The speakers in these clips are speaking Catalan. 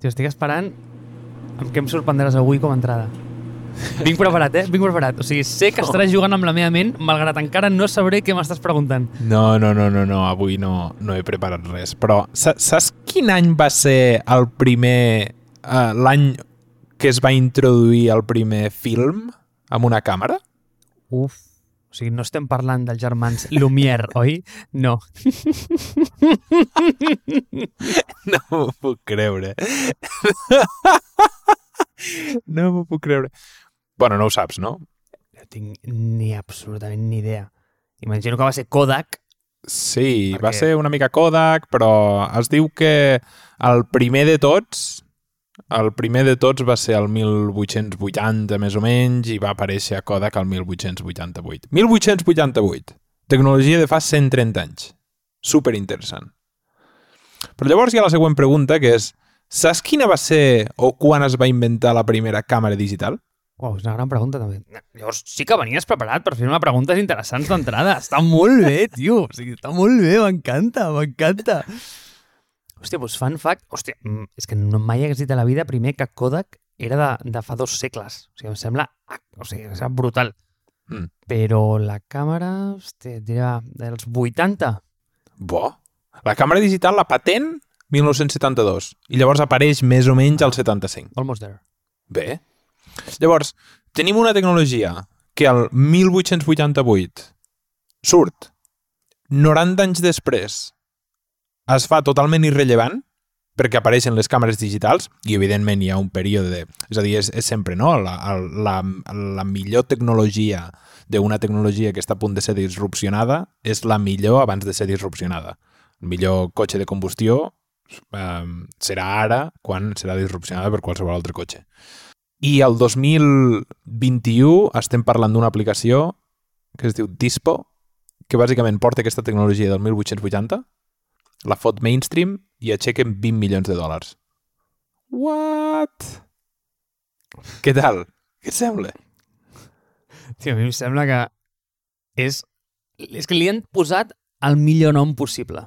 Tio, estic esperant amb què em sorprendràs avui com a entrada. Vinc preparat, eh? Vinc preparat. O sigui, sé que estaràs jugant amb la meva ment, malgrat encara no sabré què m'estàs preguntant. No, no, no, no, no, avui no, no he preparat res. Però sa- saps quin any va ser el primer... Uh, l'any que es va introduir el primer film amb una càmera? Uf. O sigui, no estem parlant dels germans Lumière, oi? No. No m'ho puc creure. No m'ho puc creure. Bueno, no ho saps, no? No tinc ni absolutament ni idea. Imagino que va ser Kodak. Sí, Perquè- va ser una mica Kodak, però es diu que el primer de tots el primer de tots va ser el 1880 més o menys i va aparèixer a Kodak el 1888. 1888. Tecnologia de fa 130 anys. Super interessant. Però llavors hi ha la següent pregunta, que és saps quina va ser o quan es va inventar la primera càmera digital? Uau, és una gran pregunta, també. Llavors, sí que venies preparat per fer-me preguntes interessants d'entrada. Està molt bé, tio. O sigui, està molt bé, m'encanta, m'encanta. Hòstia, doncs fun fact... Hòstia, mm, és que no mai ha existit a la vida primer que Kodak era de, de fa dos segles. O sigui, em sembla... O sigui, sembla brutal. Mm. Però la càmera, hòstia, dirà, dels 80. Bo. La càmera digital, la patent, 1972. I llavors apareix més o menys al 75. Almost there. Bé. Llavors, tenim una tecnologia que al 1888 surt 90 anys després es fa totalment irrellevant perquè apareixen les càmeres digitals i evidentment hi ha un període de... És a dir, és, és sempre no? la, la, la millor tecnologia d'una tecnologia que està a punt de ser disrupcionada és la millor abans de ser disrupcionada. El millor cotxe de combustió eh, serà ara quan serà disrupcionada per qualsevol altre cotxe. I el 2021 estem parlant d'una aplicació que es diu Dispo, que bàsicament porta aquesta tecnologia del 1880, la fot mainstream i aixequen 20 milions de dòlars. What? Què tal? Què et sembla? Tio, a mi em sembla que és... És que li han posat el millor nom possible.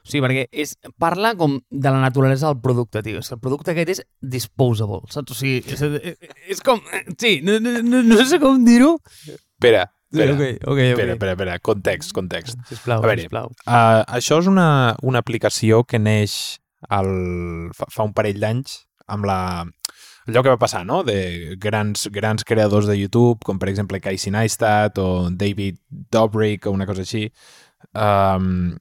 O sigui, perquè és, parla com de la naturalesa del producte, tio. És que el producte aquest és disposable, saps? O sigui, és, és com... Sí, no, no, no, no sé com dir-ho. Espera, espera, ok, ok, ok. espera, espera, espera, context, context. Sisplau, A veure, sisplau. Uh, això és una, una aplicació que neix el, fa, fa un parell d'anys amb la, allò que va passar, no? De grans, grans creadors de YouTube, com per exemple Casey Neistat o David Dobrik o una cosa així, um,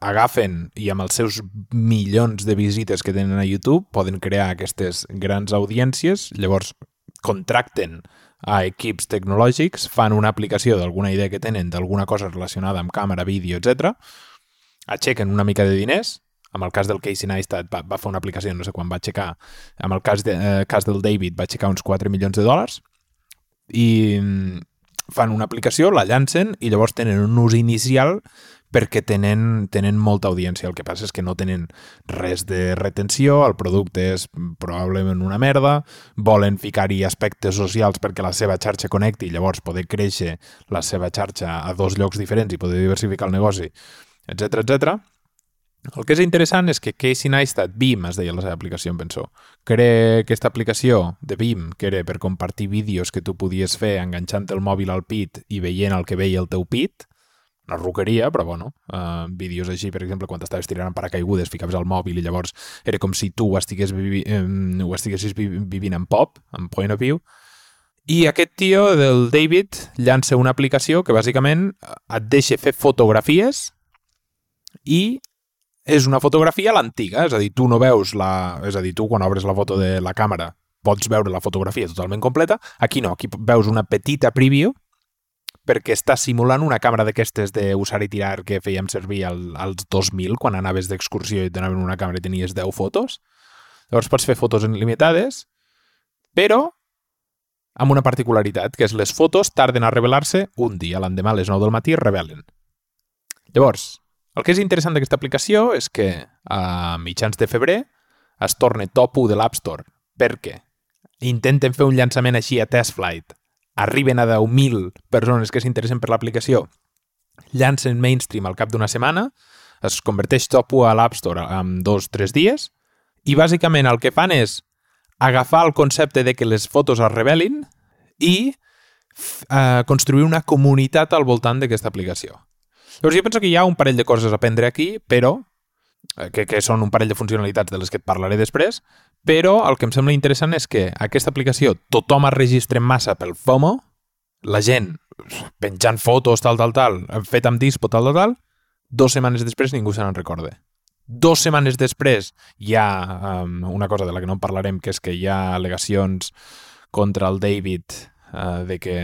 agafen i amb els seus milions de visites que tenen a YouTube poden crear aquestes grans audiències, llavors contracten a equips tecnològics, fan una aplicació d'alguna idea que tenen, d'alguna cosa relacionada amb càmera, vídeo, etc. aixequen una mica de diners, amb el cas del Casey Neistat va, va fer una aplicació, no sé quan va aixecar, amb el cas, de, eh, cas del David va aixecar uns 4 milions de dòlars, i mm, fan una aplicació, la llancen, i llavors tenen un ús inicial perquè tenen, tenen molta audiència. El que passa és que no tenen res de retenció, el producte és probablement una merda, volen ficar-hi aspectes socials perquè la seva xarxa connecti i llavors poder créixer la seva xarxa a dos llocs diferents i poder diversificar el negoci, etc etc. El que és interessant és que Casey Neistat, Beam, es deia la seva aplicació, em penso, crea aquesta aplicació de Beam, que era per compartir vídeos que tu podies fer enganxant el mòbil al pit i veient el que veia el teu pit, una roqueria, però bueno, uh, vídeos així, per exemple, quan t'estaves tirant en paracaigudes, ficaves al mòbil i llavors era com si tu ho, estigués vivi, eh, ho estiguessis vi vivint en pop, en point of view, i aquest tio del David llança una aplicació que bàsicament et deixa fer fotografies i és una fotografia a l'antiga, és a dir, tu no veus la... És a dir, tu quan obres la foto de la càmera pots veure la fotografia totalment completa, aquí no, aquí veus una petita preview perquè està simulant una càmera d'aquestes d'usar i tirar que fèiem servir al, als 2000 quan anaves d'excursió i t'anaven una càmera i tenies 10 fotos. Llavors pots fer fotos limitades, però amb una particularitat, que és les fotos tarden a revelar-se un dia, l'endemà a les 9 del matí es revelen. Llavors, el que és interessant d'aquesta aplicació és que a mitjans de febrer es torna top 1 de l'App Store. Per què? Intenten fer un llançament així a test flight. Arriben a 10.000 persones que s'interessen per l'aplicació. Llancen mainstream al cap d'una setmana, es converteix top 1 a l'App Store en dos o tres dies i bàsicament el que fan és agafar el concepte de que les fotos es revelin i eh, construir una comunitat al voltant d'aquesta aplicació. Llavors jo penso que hi ha un parell de coses a aprendre aquí, però eh, que, que són un parell de funcionalitats de les que et parlaré després, però el que em sembla interessant és que aquesta aplicació tothom es registra massa pel FOMO, la gent penjant fotos, tal, tal, tal, fet amb dispo, tal, tal, tal, dos setmanes després ningú se n'en recorda. Dos setmanes després hi ha um, una cosa de la que no en parlarem, que és que hi ha al·legacions contra el David uh, de que,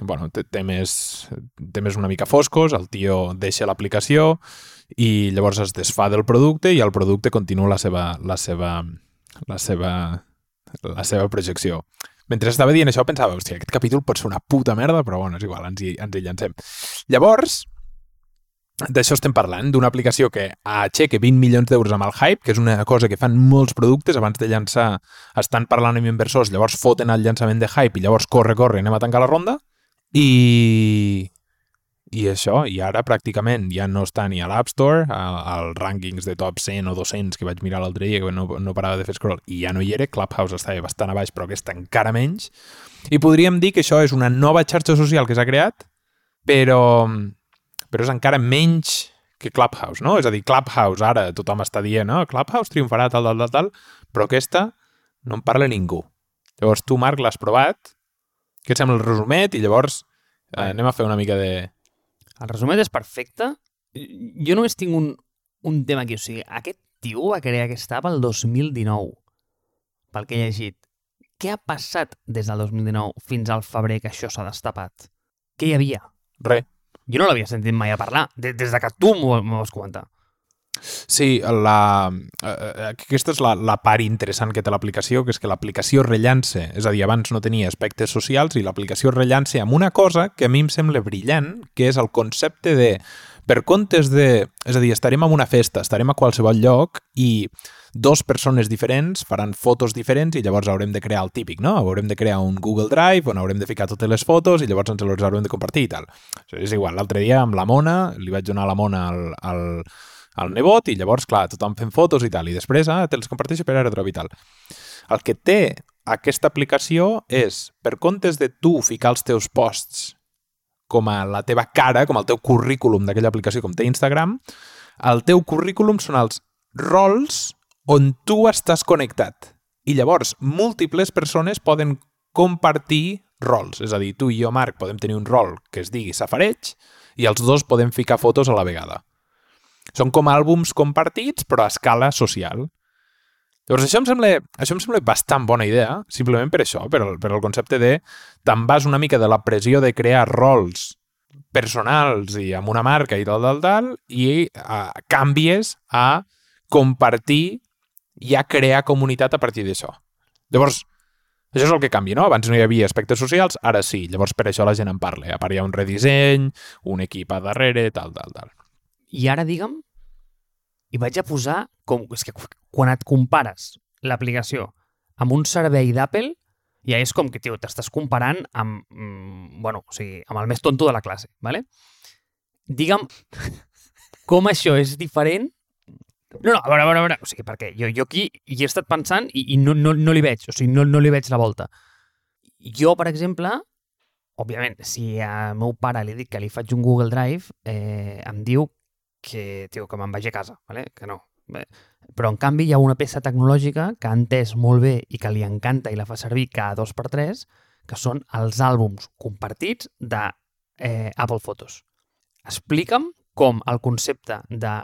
bueno, temes, temes una mica foscos, el tio deixa l'aplicació i llavors es desfà del producte i el producte continua la seva, la seva, la seva, la seva projecció. Mentre estava dient això pensava, hòstia, aquest capítol pot ser una puta merda, però bueno, és igual, ens hi, ens hi llancem. Llavors, D'això estem parlant, d'una aplicació que aixeca 20 milions d'euros amb el hype, que és una cosa que fan molts productes abans de llançar, estan parlant amb inversors, llavors foten el llançament de hype i llavors corre, corre, anem a tancar la ronda i i això, i ara pràcticament ja no està ni a l'App Store, als rànquings de top 100 o 200 que vaig mirar l'altre dia, que no, no parava de fer scroll, i ja no hi era, Clubhouse estava bastant a baix, però aquesta encara menys, i podríem dir que això és una nova xarxa social que s'ha creat, però però és encara menys que Clubhouse, no? És a dir, Clubhouse ara tothom està dient, no? Clubhouse triomfarà, tal, tal, tal, tal, però aquesta no en parla ningú. Llavors tu, Marc, l'has provat, què et sembla el resumet? I llavors eh, anem a fer una mica de... El resumet és perfecte. Jo només tinc un, un tema aquí, o sigui, aquest tio va crear aquesta app el 2019, pel que he llegit. Què ha passat des del 2019 fins al febrer que això s'ha destapat? Què hi havia? Res. Jo no l'havia sentit mai a parlar, des de que tu m'ho vas comentar. Sí, la, eh, eh, aquesta és la, la part interessant que té l'aplicació, que és que l'aplicació rellança, és a dir, abans no tenia aspectes socials i l'aplicació rellança amb una cosa que a mi em sembla brillant, que és el concepte de per comptes de... És a dir, estarem en una festa, estarem a qualsevol lloc i dos persones diferents faran fotos diferents i llavors haurem de crear el típic, no? Haurem de crear un Google Drive on haurem de ficar totes les fotos i llavors ens les haurem de compartir i tal. És igual, l'altre dia amb la Mona, li vaig donar la Mona al, al, al nebot i llavors, clar, tothom fent fotos i tal. I després, ah, te les comparteixo per AirDrop i tal. El que té aquesta aplicació és, per comptes de tu ficar els teus posts com a la teva cara, com el teu currículum d'aquella aplicació com té Instagram, el teu currículum són els rols on tu estàs connectat. I llavors, múltiples persones poden compartir rols. És a dir, tu i jo, Marc, podem tenir un rol que es digui safareig i els dos podem ficar fotos a la vegada. Són com àlbums compartits, però a escala social. Llavors, això em sembla, això em sembla bastant bona idea, simplement per això, per el, per el concepte de te'n vas una mica de la pressió de crear rols personals i amb una marca i tal, tal, tal, i uh, canvies a compartir i a crear comunitat a partir d'això. Llavors, això és el que canvia, no? Abans no hi havia aspectes socials, ara sí. Llavors, per això la gent en parla. A part hi ha un redisseny, un equip a darrere, tal, tal, tal. I ara, digue'm, i vaig a posar, com, és que quan et compares l'aplicació amb un servei d'Apple, ja és com que, tio, t'estàs comparant amb, mm, bueno, o sigui, amb el més tonto de la classe, ¿vale? Digue'm com això és diferent no, no, a veure, a veure, a veure. O sigui, perquè jo, jo aquí hi he estat pensant i, i no, no, no li veig, o sigui, no, no li veig la volta. Jo, per exemple, òbviament, si a meu pare li dic que li faig un Google Drive, eh, em diu que, tio, que me'n vagi a casa, ¿vale? que no. Bé. Però, en canvi, hi ha una peça tecnològica que ha entès molt bé i que li encanta i la fa servir cada dos per tres, que són els àlbums compartits de eh, Apple Photos. Explica'm com el concepte de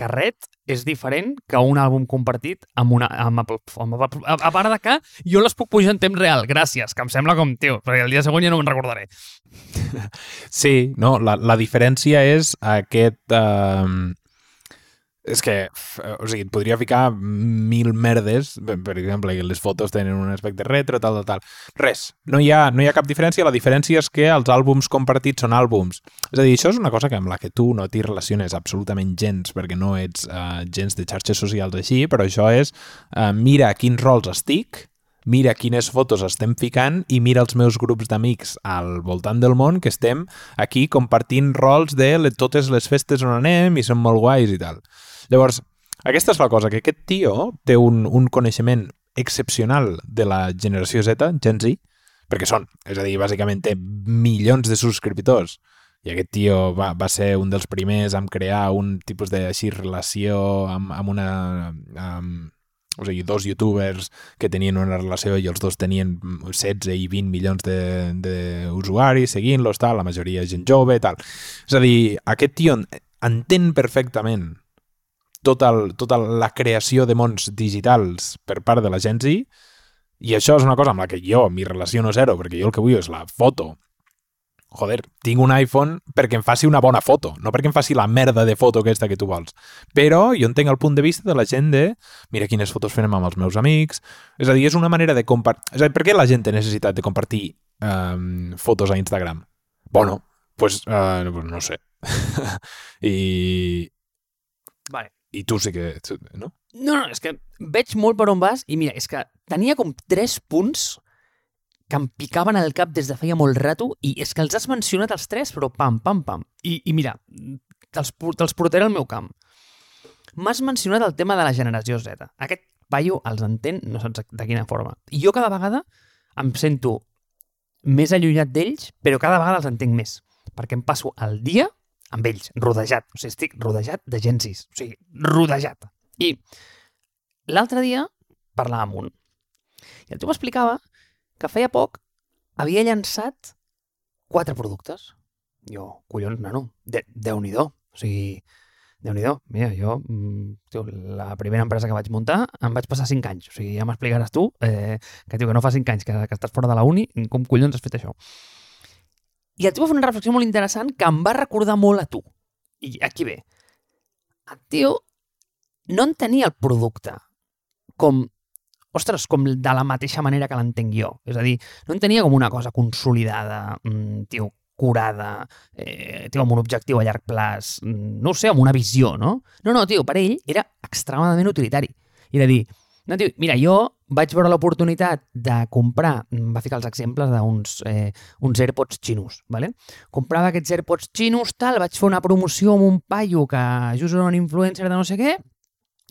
carret és diferent que un àlbum compartit amb, una, amb Apple, amb Apple. A, a part de que jo les puc pujar en temps real, gràcies, que em sembla com, tio, perquè el dia següent ja no me'n recordaré. Sí, no, la, la diferència és aquest... Eh, és que, o sigui, et podria ficar mil merdes, per exemple, que les fotos tenen un aspecte retro, tal, tal, tal. Res, no hi, ha, no hi ha cap diferència, la diferència és que els àlbums compartits són àlbums. És a dir, això és una cosa que amb la que tu no t'hi relaciones absolutament gens, perquè no ets uh, gens de xarxes socials així, però això és, uh, mira quins rols estic, mira quines fotos estem ficant i mira els meus grups d'amics al voltant del món que estem aquí compartint rols de totes les festes on anem i són molt guais i tal. Llavors, Aquesta és la cosa, que aquest tio té un, un coneixement excepcional de la generació Z, Gen Z, perquè són, és a dir, bàsicament té milions de subscriptors i aquest tio va, va ser un dels primers en crear un tipus de així, relació amb, amb una... Amb, o sigui, dos youtubers que tenien una relació i els dos tenien 16 i 20 milions d'usuaris seguint-los, tal, la majoria gent jove, tal. És a dir, aquest tio entén perfectament tota, el, tota la creació de mons digitals per part de la gent Z i això és una cosa amb la que jo m'hi relaciono zero, perquè jo el que vull és la foto joder, tinc un iPhone perquè em faci una bona foto, no perquè em faci la merda de foto aquesta que tu vols. Però jo entenc el punt de vista de la gent de mira quines fotos fem amb els meus amics. És a dir, és una manera de compartir... És a dir, per què la gent té necessitat de compartir um, fotos a Instagram? Bueno, pues, uh, no sé. I... Vale. I tu sí que... No? No, no, és que veig molt per on vas i mira, és que tenia com tres punts que em picaven al cap des de feia molt rato i és que els has mencionat els tres, però pam, pam, pam. I, i mira, te'ls te portaré al meu camp. M'has mencionat el tema de la generació Z. Aquest paio els entén no saps de quina forma. I jo cada vegada em sento més allunyat d'ells, però cada vegada els entenc més, perquè em passo el dia amb ells, rodejat. O sigui, estic rodejat de gensis. O sigui, rodejat. I l'altre dia parlàvem amb un. I el tio m'explicava que feia poc havia llançat quatre productes. Jo, collons, nano, de, Déu-n'hi-do. O sigui, déu nhi Mira, jo, mm, tio, la primera empresa que vaig muntar em vaig passar cinc anys. O sigui, ja m'explicaràs tu eh, que, tio, que no fa cinc anys que, que estàs fora de la uni, com collons has fet això? I el tio va fer una reflexió molt interessant que em va recordar molt a tu. I aquí ve. El tio no entenia el producte com ostres, com de la mateixa manera que l'entenc jo. És a dir, no en tenia com una cosa consolidada, mmm, tio, curada, eh, tio, amb un objectiu a llarg plaç, mm, no sé, amb una visió, no? No, no, tio, per ell era extremadament utilitari. I de dir, no, tio, mira, jo vaig veure l'oportunitat de comprar, va ficar els exemples d'uns eh, uns AirPods xinos, ¿vale? comprava aquests AirPods xinos, tal, vaig fer una promoció amb un paio que just era un influencer de no sé què,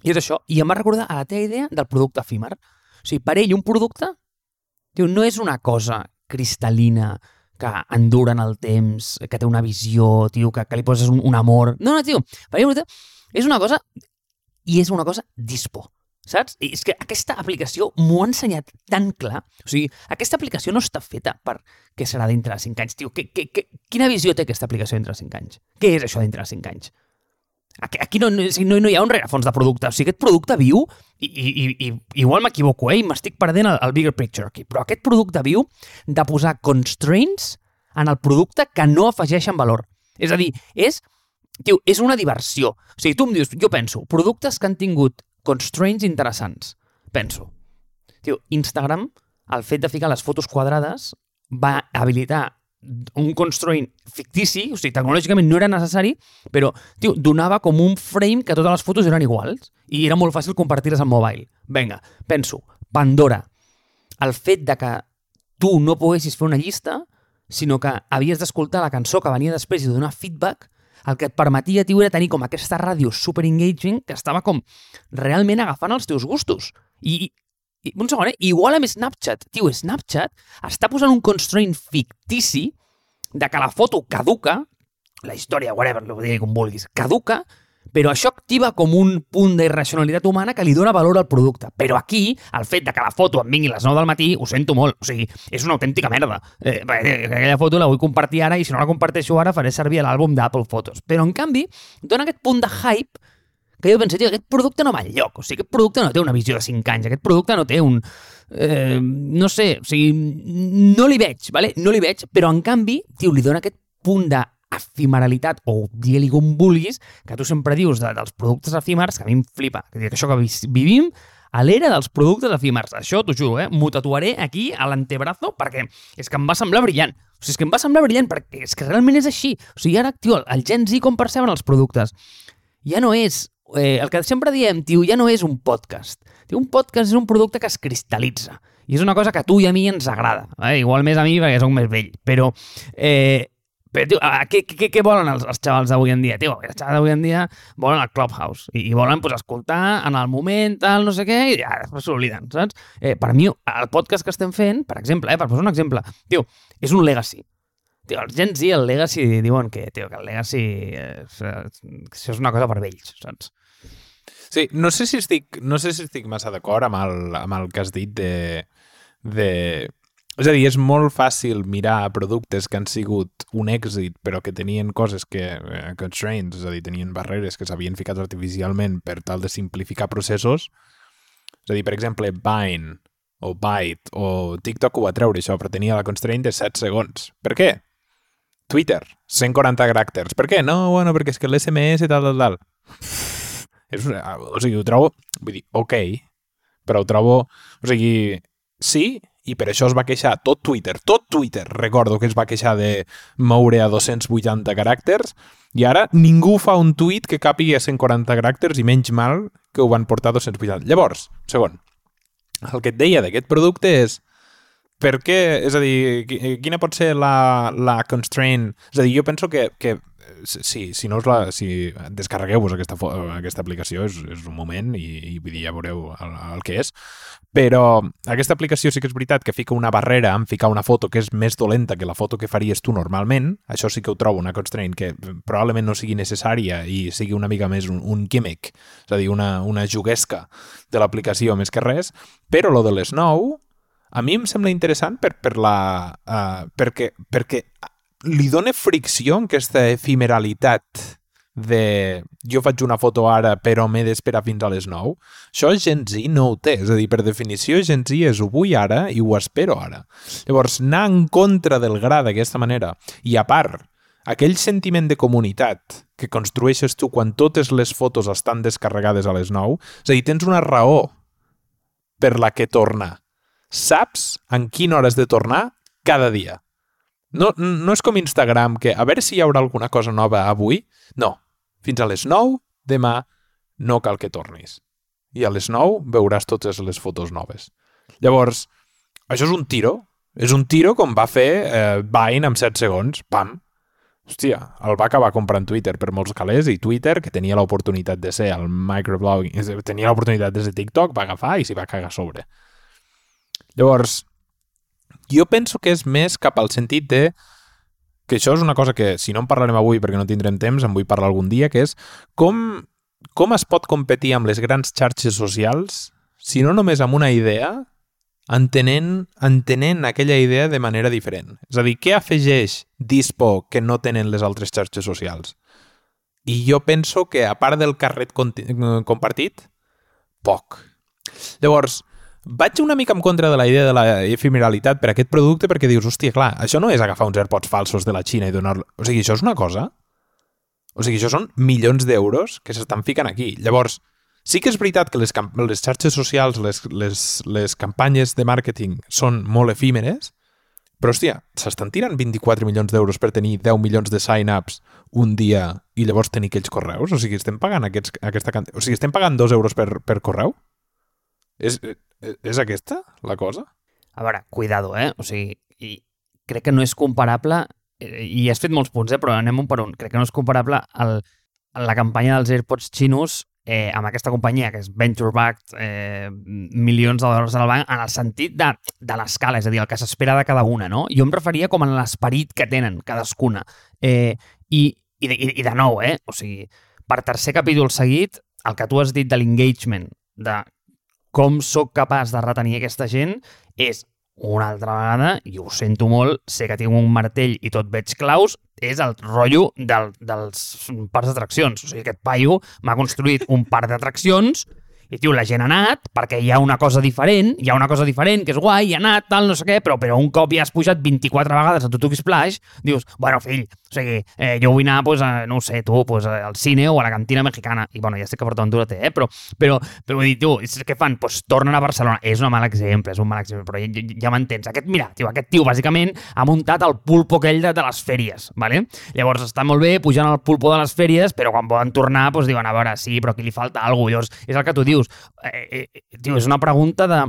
i és això. I em va recordar a la teva idea del producte efímer. O sigui, per ell un producte tio, no és una cosa cristal·lina que endura en el temps, que té una visió, tio, que, que li poses un, un amor... No, no, tio, per ell és una cosa i és una cosa dispo, saps? I és que aquesta aplicació m'ho ha ensenyat tan clar. O sigui, aquesta aplicació no està feta per què serà dintre de 5 anys, tio. Que, que, que, quina visió té aquesta aplicació dintre de 5 anys? Què és això dintre de 5 anys? Aquí no, no, no hi ha un rerefons de producte. O sigui, aquest producte viu, i, i, i igual m'equivoco, eh? m'estic perdent el, el bigger picture aquí, però aquest producte viu de posar constraints en el producte que no afegeixen valor. És a dir, és, tio, és una diversió. O sigui, tu em dius, jo penso, productes que han tingut constraints interessants. Penso, tio, Instagram, el fet de ficar les fotos quadrades va habilitar un constraint fictici, o sigui, tecnològicament no era necessari, però, tio, donava com un frame que totes les fotos eren iguals i era molt fàcil compartir-les en mobile. Vinga, penso, Pandora, el fet de que tu no poguessis fer una llista, sinó que havies d'escoltar la cançó que venia després i donar feedback, el que et permetia, tio, era tenir com aquesta ràdio super engaging que estava com realment agafant els teus gustos. I, i, un segon, eh? Igual amb Snapchat. Tio, Snapchat està posant un constraint fictici de que la foto caduca, la història, whatever, ho digui com vulguis, caduca, però això activa com un punt d'irracionalitat humana que li dona valor al producte. Però aquí, el fet de que la foto em vingui a les 9 del matí, ho sento molt. O sigui, és una autèntica merda. Eh, aquella foto la vull compartir ara i si no la comparteixo ara faré servir l'àlbum d'Apple Photos. Però, en canvi, dona aquest punt de hype que jo penso, tio, aquest producte no va enlloc, o sigui, aquest producte no té una visió de 5 anys, aquest producte no té un... Eh, no sé, o sigui, no li veig, vale? no li veig, però en canvi, tio, li dona aquest punt d'efimeralitat, o digue-li com vulguis, que tu sempre dius de, dels productes efímers, que a mi em flipa, que això que vivim a l'era dels productes efímers. Això t'ho juro, eh? M'ho tatuaré aquí a l'antebrazo perquè és que em va semblar brillant. O sigui, és que em va semblar brillant perquè és que realment és així. O sigui, ara, tio, el Gen Z com perceben els productes? Ja no és eh, el que sempre diem, tio, ja no és un podcast. Tio, un podcast és un producte que es cristal·litza. I és una cosa que a tu i a mi ens agrada. Eh? Igual més a mi perquè soc més vell. Però, eh, Però, tio, què, què, què volen els, els xavals d'avui en dia? Tio, els xavals d'avui en dia volen el Clubhouse i, i volen pues, escoltar en el moment, tal, no sé què, i ja després s'obliden, saps? Eh, per mi, el podcast que estem fent, per exemple, eh, per posar un exemple, tio, és un legacy. Tio, els Gen Z, el legacy, diuen que, tio, que el legacy és, això és una cosa per vells, saps? Sí, no sé si estic, no sé si estic massa d'acord amb, el, amb el que has dit de, de... És a dir, és molt fàcil mirar productes que han sigut un èxit però que tenien coses que... Eh, constraints, és a dir, tenien barreres que s'havien ficat artificialment per tal de simplificar processos. És a dir, per exemple, Vine o Byte o TikTok ho va treure això, però tenia la constraint de 7 segons. Per què? Twitter, 140 caràcters. Per què? No, bueno, perquè és que l'SMS tal, tal, tal. És o sigui, ho trobo... Vull dir, ok, però ho trobo... O sigui, sí, i per això es va queixar tot Twitter, tot Twitter, recordo que es va queixar de moure a 280 caràcters, i ara ningú fa un tuit que càpigui a 140 caràcters i menys mal que ho van portar a 280. Llavors, segon, el que et deia d'aquest producte és per què, és a dir, qui- quina pot ser la, la constraint? És a dir, jo penso que, que si, si no us la, si descarregueu-vos aquesta, aquesta aplicació és, és un moment i, i vull dir, ja veureu el, el que és. Però aquesta aplicació sí que és veritat que fica una barrera en ficar una foto que és més dolenta que la foto que faries tu normalment. Això sí que ho trobo una constraint que probablement no sigui necessària i sigui una mica més un, un gimmick és a dir, una, una juguesca de l'aplicació més que res. Però lo de les nou a mi em sembla interessant per, per la, uh, perquè, perquè li dona fricció aquesta efemeralitat de jo faig una foto ara però m'he d'esperar fins a les 9 això Gen Z no ho té. És a dir, per definició Gen Z és ho vull ara i ho espero ara. Llavors anar en contra del gra d'aquesta manera i a part aquell sentiment de comunitat que construeixes tu quan totes les fotos estan descarregades a les 9 és a dir, tens una raó per la que tornar. Saps en quina hora has de tornar? Cada dia. No, no és com Instagram, que a veure si hi haurà alguna cosa nova avui. No, fins a les 9, demà, no cal que tornis. I a les 9 veuràs totes les fotos noves. Llavors, això és un tiro. És un tiro com va fer eh, Vine amb 7 segons. Pam! Hòstia, el va acabar comprant Twitter per molts calés i Twitter, que tenia l'oportunitat de ser el microblogging, tenia l'oportunitat de ser TikTok, va agafar i s'hi va cagar sobre. Llavors, jo penso que és més cap al sentit de que això és una cosa que, si no en parlarem avui perquè no tindrem temps, en vull parlar algun dia, que és com, com es pot competir amb les grans xarxes socials si no només amb una idea, entenent, entenent aquella idea de manera diferent. És a dir, què afegeix Dispo que no tenen les altres xarxes socials? I jo penso que, a part del carret compartit, poc. Llavors, vaig una mica en contra de la idea de la efemeralitat per aquest producte perquè dius, hòstia, clar, això no és agafar uns AirPods falsos de la Xina i donar-lo... O sigui, això és una cosa... O sigui, això són milions d'euros que s'estan ficant aquí. Llavors, sí que és veritat que les, les xarxes socials, les, les, les campanyes de màrqueting són molt efímeres, però, hòstia, s'estan tirant 24 milions d'euros per tenir 10 milions de sign-ups un dia i llavors tenir aquells correus? O sigui, estem pagant aquests, aquesta quantitat... O sigui, estem pagant 2 euros per, per correu? És, és, és aquesta la cosa? A veure, cuidado, eh? O sigui, i crec que no és comparable, eh, i has fet molts punts, eh? però anem un per un. Crec que no és comparable el, la campanya dels AirPods xinos eh, amb aquesta companyia, que és venture-backed, eh, milions de dòlars al banc, en el sentit de, de l'escala, és a dir, el que s'espera de cada una, no? Jo em referia com en l'esperit que tenen cadascuna. Eh, i, i, de, I de nou, eh? O sigui, per tercer capítol seguit, el que tu has dit de l'engagement, de com sóc capaç de retenir aquesta gent és una altra vegada, i ho sento molt, sé que tinc un martell i tot veig claus, és el rotllo del, dels parcs d'atraccions. O sigui, aquest paio m'ha construït un parc d'atraccions i, tio, la gent ha anat perquè hi ha una cosa diferent, hi ha una cosa diferent que és guai, hi ha anat, tal, no sé què, però, però un cop ja has pujat 24 vegades a Tutuki Splash, dius, bueno, fill, o sigui, eh, jo vull anar, pues, a, no sé, tu, pues, al cine o a la cantina mexicana. I, bueno, ja sé que PortAventura té, eh? però, però, però vull dir, tio, què fan? Pues tornen a Barcelona. És un mal exemple, és un mal exemple, però ja, ja, m'entens. Aquest, mira, tio, aquest tio, bàsicament, ha muntat el pulpo aquell de, de les fèries, ¿vale? Llavors està molt bé pujant al pulpo de les fèries, però quan poden tornar, doncs diuen, a veure, sí, però aquí li falta alguna cosa. Llavors, és el que tu dius. Eh, eh, eh, tio, és una pregunta de,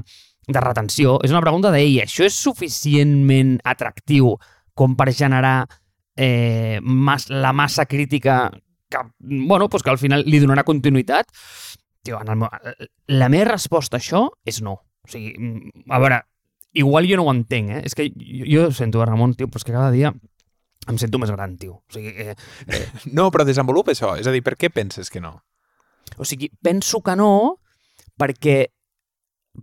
de retenció, és una pregunta de, ei, això és suficientment atractiu com per generar eh, mas, la massa crítica que, bueno, pues que al final li donarà continuïtat, tio, en el, meu- la meva resposta a això és no. O sigui, mm, a veure, igual jo no ho entenc, eh? És que jo, jo sento, eh, Ramon, tio, però és que cada dia em sento més gran, tio. O sigui, eh, No, però desenvolupa això. És a dir, per què penses que no? O sigui, penso que no, perquè,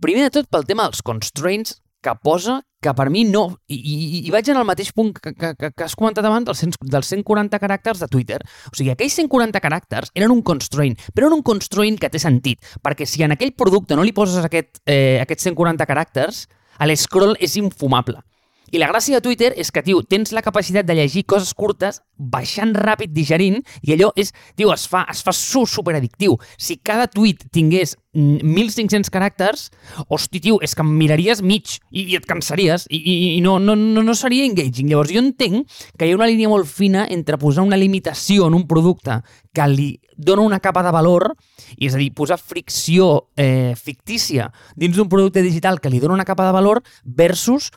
primer de tot, pel tema dels constraints que posa, que per mi no... I, i, i vaig en el mateix punt que, que, que, has comentat abans dels, 100 dels 140 caràcters de Twitter. O sigui, aquells 140 caràcters eren un constraint, però eren un constraint que té sentit, perquè si en aquell producte no li poses aquest, eh, aquests 140 caràcters, l'escroll és infumable. I la gràcia de Twitter és que, tio, tens la capacitat de llegir coses curtes, baixant ràpid, digerint, i allò és, tio, es fa, es fa su superaddictiu. Si cada tuit tingués mm, 1.500 caràcters, hosti, tio, és que em miraries mig i, i et cansaries i, i, i no, no, no, no seria engaging. Llavors, jo entenc que hi ha una línia molt fina entre posar una limitació en un producte que li dona una capa de valor, i és a dir, posar fricció eh, fictícia dins d'un producte digital que li dona una capa de valor versus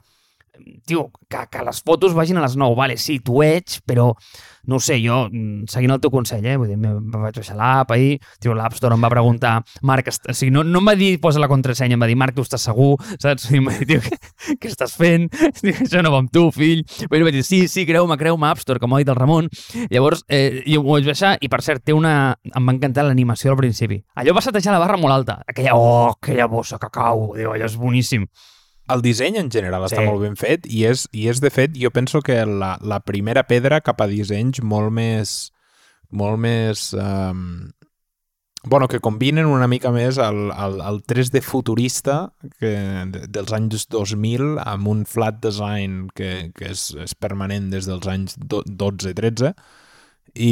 tio, que, que les fotos vagin a les 9, vale, sí, t'ho veig, però no sé, jo, mm, seguint el teu consell, eh, vull dir, me, vaig baixar l'app ahir, tio, l'App Store em va preguntar, Marc, o sigui, no, no em va dir posa la contrasenya, em va dir, Marc, tu estàs segur, saps? I em va dir, tio, què, què estàs fent? Dic, això no va amb tu, fill. Però vaig dir, sí, sí, creu-me, creu-me, App Store, com ha dit el Ramon. Llavors, eh, jo ho vaig baixar i, per cert, té una... Em va encantar l'animació al principi. Allò va setejar la barra molt alta. Aquella, oh, aquella bossa que cau, allò és boníssim. El disseny en general està Sí. molt ben fet i és, i és de fet, jo penso que la, la primera pedra cap a dissenys molt més molt més um, bueno, que combinen una mica més el, el, el 3D futurista que, de- dels anys 2000 amb un flat design que, que és, és permanent des dels anys do- 12-13 i,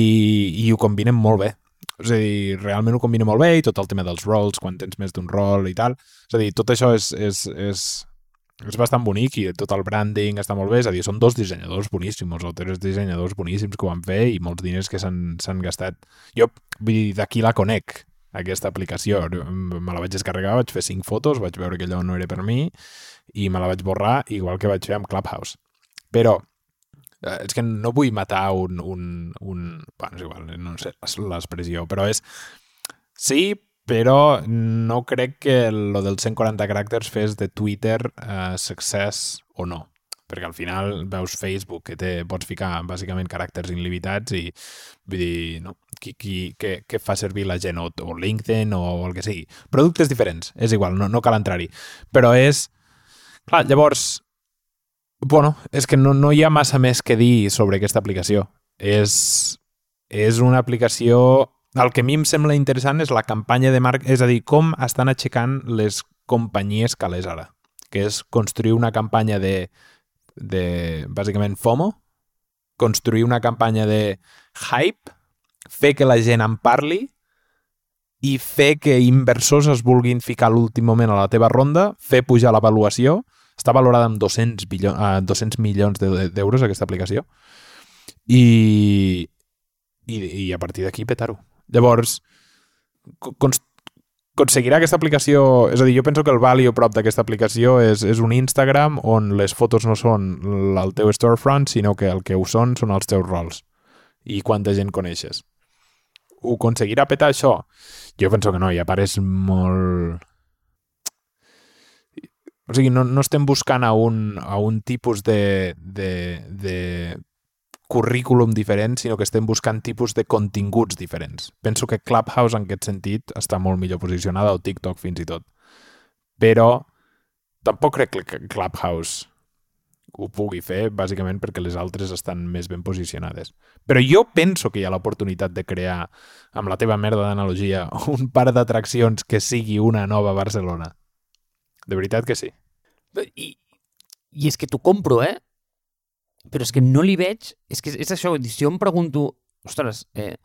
i ho combinen molt bé és a dir, realment ho combina molt bé i tot el tema dels roles, quan tens més d'un rol i tal, és a dir, tot això és, és, és, és bastant bonic i tot el branding està molt bé, és a dir, són dos dissenyadors boníssims, o tres dissenyadors boníssims que ho van fer i molts diners que s'han gastat. Jo, vull dir, d'aquí la conec, aquesta aplicació. Me la vaig descarregar, vaig fer cinc fotos, vaig veure que allò no era per mi i me la vaig borrar, igual que vaig fer amb Clubhouse. Però eh, és que no vull matar un... un, un bueno, és igual, no sé l'expressió, però és... Sí, però no crec que lo dels 140 caràcters fes de Twitter eh, success o no perquè al final veus Facebook que té, pots ficar bàsicament caràcters il·limitats i vull dir, no, qui, qui, què, què fa servir la gent o, o LinkedIn o el que sigui. Productes diferents, és igual, no, no cal entrar-hi. Però és... Clar, llavors, bueno, és que no, no hi ha massa més que dir sobre aquesta aplicació. És, és una aplicació... El que a mi em sembla interessant és la campanya de marc, és a dir, com estan aixecant les companyies calés ara, que és construir una campanya de, de bàsicament FOMO, construir una campanya de hype, fer que la gent en parli i fer que inversors es vulguin ficar l'últim moment a la teva ronda, fer pujar l'avaluació, està valorada amb 200, bilió, uh, 200 milions de- d'euros aquesta aplicació i, i, i a partir d'aquí petar-ho. Llavors, co- cons- aconseguirà aquesta aplicació... És a dir, jo penso que el value prop d'aquesta aplicació és, és un Instagram on les fotos no són el teu storefront, sinó que el que ho són són els teus rols i quanta gent coneixes. Ho aconseguirà petar això? Jo penso que no, i a part és molt... O sigui, no, no estem buscant a un, a un tipus de, de, de currículum diferent, sinó que estem buscant tipus de continguts diferents. Penso que Clubhouse en aquest sentit està molt millor posicionada, o TikTok fins i tot. Però tampoc crec que Clubhouse ho pugui fer, bàsicament perquè les altres estan més ben posicionades. Però jo penso que hi ha l'oportunitat de crear, amb la teva merda d'analogia, un parc d'atraccions que sigui una nova Barcelona. De veritat que sí. I, i és que t'ho compro, eh? Però és que no li veig... És que és això, si jo em pregunto, ostres, eh,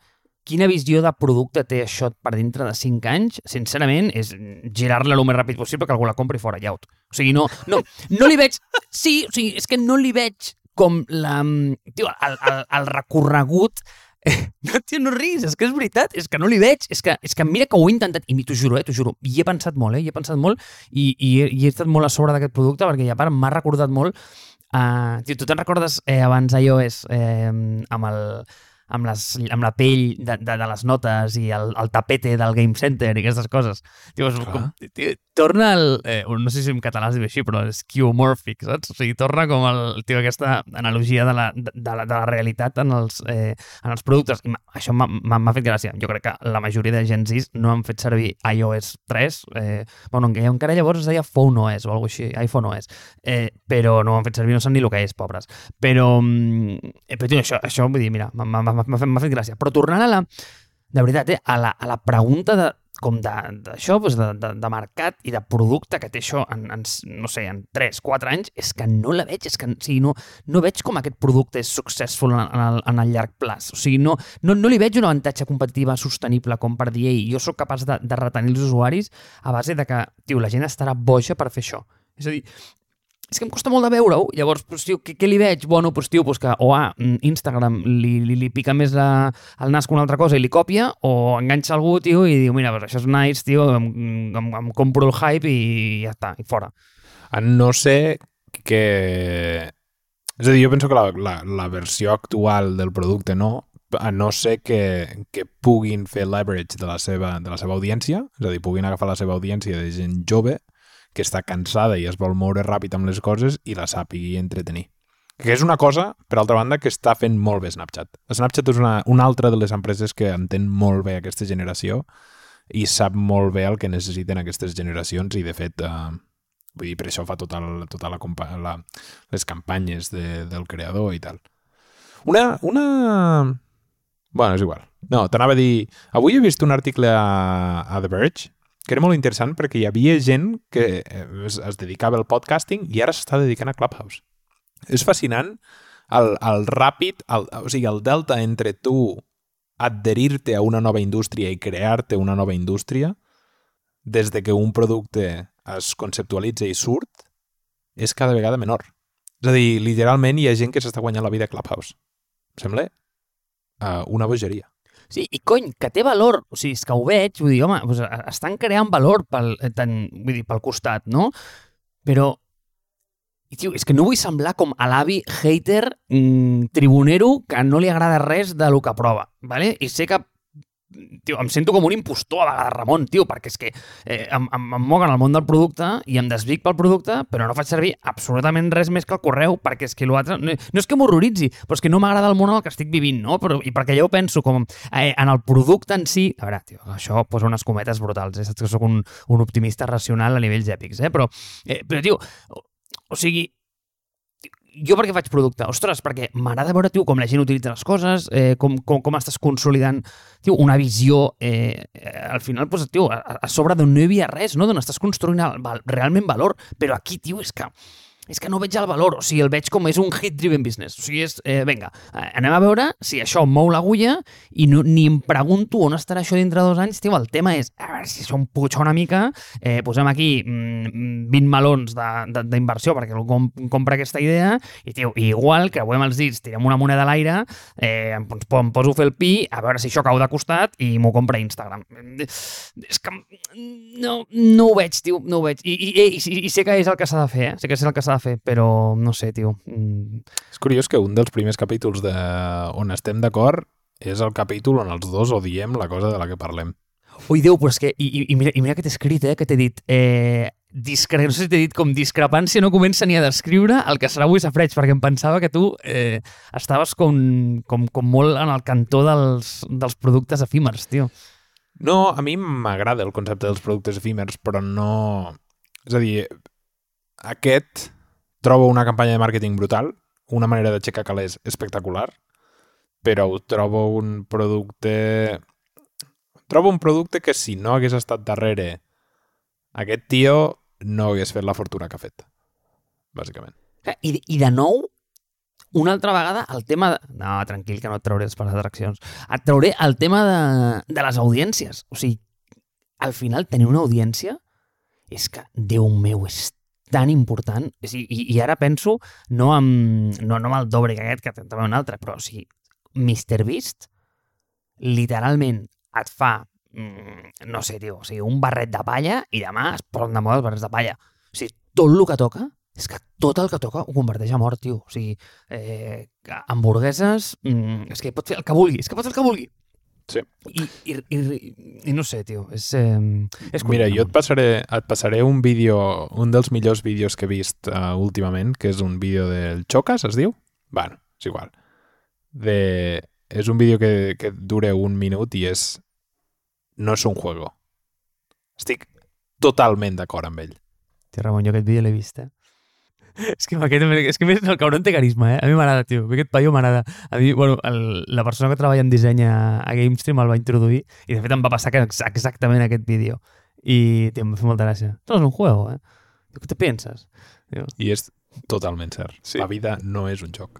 quina visió de producte té això per dintre de 5 anys? Sincerament, és girar-la el més ràpid possible que algú la compri fora llaut. O sigui, no, no, no li veig... Sí, o sigui, és que no li veig com la... Tio, el, el, el recorregut no, tio, no riguis, és que és veritat, és que no li veig, és que, és que mira que ho he intentat, i t'ho juro, eh, t'ho juro, i he pensat molt, eh, he pensat molt, i, i, he, i he estat molt a sobre d'aquest producte, perquè ja part m'ha recordat molt Uh, tu te'n recordes eh, abans iOS eh, amb el amb, les, amb la pell de, de, de les notes i el, el tapete del Game Center i aquestes coses. És, com, tio, torna el... Eh, no sé si en català es diu així, però és skeuomorphic, saps? O sigui, torna com el, tio, aquesta analogia de la, de, de la, de la realitat en els, eh, en els productes. I això m'ha fet gràcia. Jo crec que la majoria de Gen Z no han fet servir iOS 3. Eh, bueno, encara llavors es deia Phone OS o alguna així, iPhone OS. Eh, però no ho han fet servir, no saben ni el que és, pobres. Però, mm, eh, però tio, això, això vull dir, mira, m'ha m'ha fet, gràcia. Però tornant a la, de veritat, eh, a, la, a la pregunta de, com d'això, doncs de, de, de mercat i de producte que té això en, en no sé, en 3, 4 anys, és que no la veig, és que o sigui, no, no veig com aquest producte és successful en, en, el, en el llarg plaç. O sigui, no, no, no li veig una avantatge competitiva sostenible com per dir, ei, jo sóc capaç de, de retenir els usuaris a base de que, tio, la gent estarà boja per fer això. És a dir, és que em costa molt de veure-ho. Llavors, pues, tio, què, què li veig? Bueno, pues, tio, pues que o A, mm, Instagram li, li, li pica més a, al nas que una altra cosa i li copia, o enganxa algú, tio, i diu, mira, pues, això és nice, tio, em, em, em compro el hype i ja està, i fora. A no sé que... És a dir, jo penso que la, la, la versió actual del producte no, a no ser que, que puguin fer leverage de la, seva, de la seva audiència, és a dir, puguin agafar la seva audiència de gent jove que està cansada i es vol moure ràpid amb les coses i la sàpigui entretenir. Que és una cosa, per altra banda, que està fent molt bé Snapchat. Snapchat és una, una altra de les empreses que entén molt bé aquesta generació i sap molt bé el que necessiten aquestes generacions i, de fet, eh, vull dir, per això fa tota, el, tota la, la, les campanyes de, del creador i tal. Una, una... Bueno, és igual. No, t'anava a dir... Avui he vist un article a, a The Verge que era molt interessant perquè hi havia gent que eh, es, es dedicava al podcasting i ara s'està dedicant a Clubhouse. És fascinant el, el ràpid, el, o sigui, el delta entre tu adherir-te a una nova indústria i crear-te una nova indústria des de que un producte es conceptualitza i surt és cada vegada menor. És a dir, literalment hi ha gent que s'està guanyant la vida a Clubhouse. Em sembla uh, una bogeria. Sí, i cony, que té valor. O sigui, és que ho veig, vull dir, home, doncs estan creant valor pel, eh, tant, vull dir, pel costat, no? Però, i, tio, és que no vull semblar com a l'avi hater mmm, tribunero que no li agrada res de lo que prova, ¿vale? I sé que tio, em sento com un impostor a vegades, Ramon, tio, perquè és que eh, em, em, em moguen al món del producte i em desvic pel producte, però no faig servir absolutament res més que el correu, perquè és que l'altre... No, no és que m'horroritzi, però és que no m'agrada el món en el que estic vivint, no? Però, I perquè jo penso com eh, en el producte en si... A veure, tio, això posa unes cometes brutals, eh? Saps que sóc un, un optimista racional a nivells èpics, eh? Però, eh, però tio, o sigui, jo perquè faig producte? Ostres, perquè m'agrada veure, tio, com la gent utilitza les coses, eh, com, com, com estàs consolidant, tio, una visió, eh, al final, pues, tio, a, a sobre d'on no hi havia res, no? d'on estàs construint el, val, realment valor, però aquí, tio, és que és que no veig el valor, o sigui, el veig com és un hit-driven business. O sigui, és, eh, vinga, eh, anem a veure si això mou l'agulla i no, ni em pregunto on estarà això dintre de dos anys. Tio, el tema és, a veure si això em puja una mica, eh, posem aquí mm, 20 melons d'inversió perquè algú com, compra aquesta idea i, tio, igual, creuem els dits, tirem una moneda a l'aire, eh, em, em poso a fer el pi, a veure si això cau de costat i m'ho compra Instagram. És que no, no ho veig, tio, no ho veig. I, i, i, i sé que és el que s'ha de fer, eh? sé que és el que s'ha fer, però no sé, tio. Mm. És curiós que un dels primers capítols de... on estem d'acord és el capítol on els dos odiem la cosa de la que parlem. Ui, Déu, però és que... I, i, mira, i mira que t'he escrit, eh, que t'he dit... Eh, discre... No sé si t'he dit com discrepància no comença ni a descriure el que serà avui Safreig, perquè em pensava que tu eh, estaves com, com, com molt en el cantó dels, dels productes efímers, tio. No, a mi m'agrada el concepte dels productes efímers, però no... És a dir, aquest Trobo una campanya de màrqueting brutal, una manera d'aixecar calés espectacular, però trobo un producte... Trobo un producte que si no hagués estat darrere aquest tio no hagués fet la fortuna que ha fet, bàsicament. I, i de nou, una altra vegada, el tema... De... No, tranquil, que no et trauré les atraccions. Et trauré el tema de, de les audiències. O sigui, al final, tenir una audiència és que, Déu meu, és tan important, i, i ara penso no amb, no, no amb el Dobrik aquest, que també un altre, però o sigui, Beast literalment et fa mm, no sé, tio, o sigui, un barret de palla i demà es posen de moda els barrets de palla. O sigui, tot el que toca és que tot el que toca ho converteix a mort, tio. O sigui, eh, hamburgueses, mm, és que pot fer el que vulgui, és que pot fer el que vulgui. Sí. I, i, i, i no sé, tio, és... Eh, és Mira, jo et passaré, et passaré un vídeo, un dels millors vídeos que he vist uh, últimament, que és un vídeo del Chocas, es diu? Bueno, és igual. De... És un vídeo que, que dura un minut i és... No és un juego. Estic totalment d'acord amb ell. Tio, Ramon, jo aquest vídeo l'he vist, eh? És que, aquest, és que més el cabron té carisma, eh? A mi m'agrada, tio. Aquest paio m'agrada. A mi, bueno, el, la persona que treballa en disseny a, a GameStream el va introduir i de fet em va passar que ex- exactament aquest vídeo. I, tio, em va fer molta gràcia. No es un juego, eh? ¿Qué te piensas? Diu, I és totalment cert. Sí. La vida no és un joc.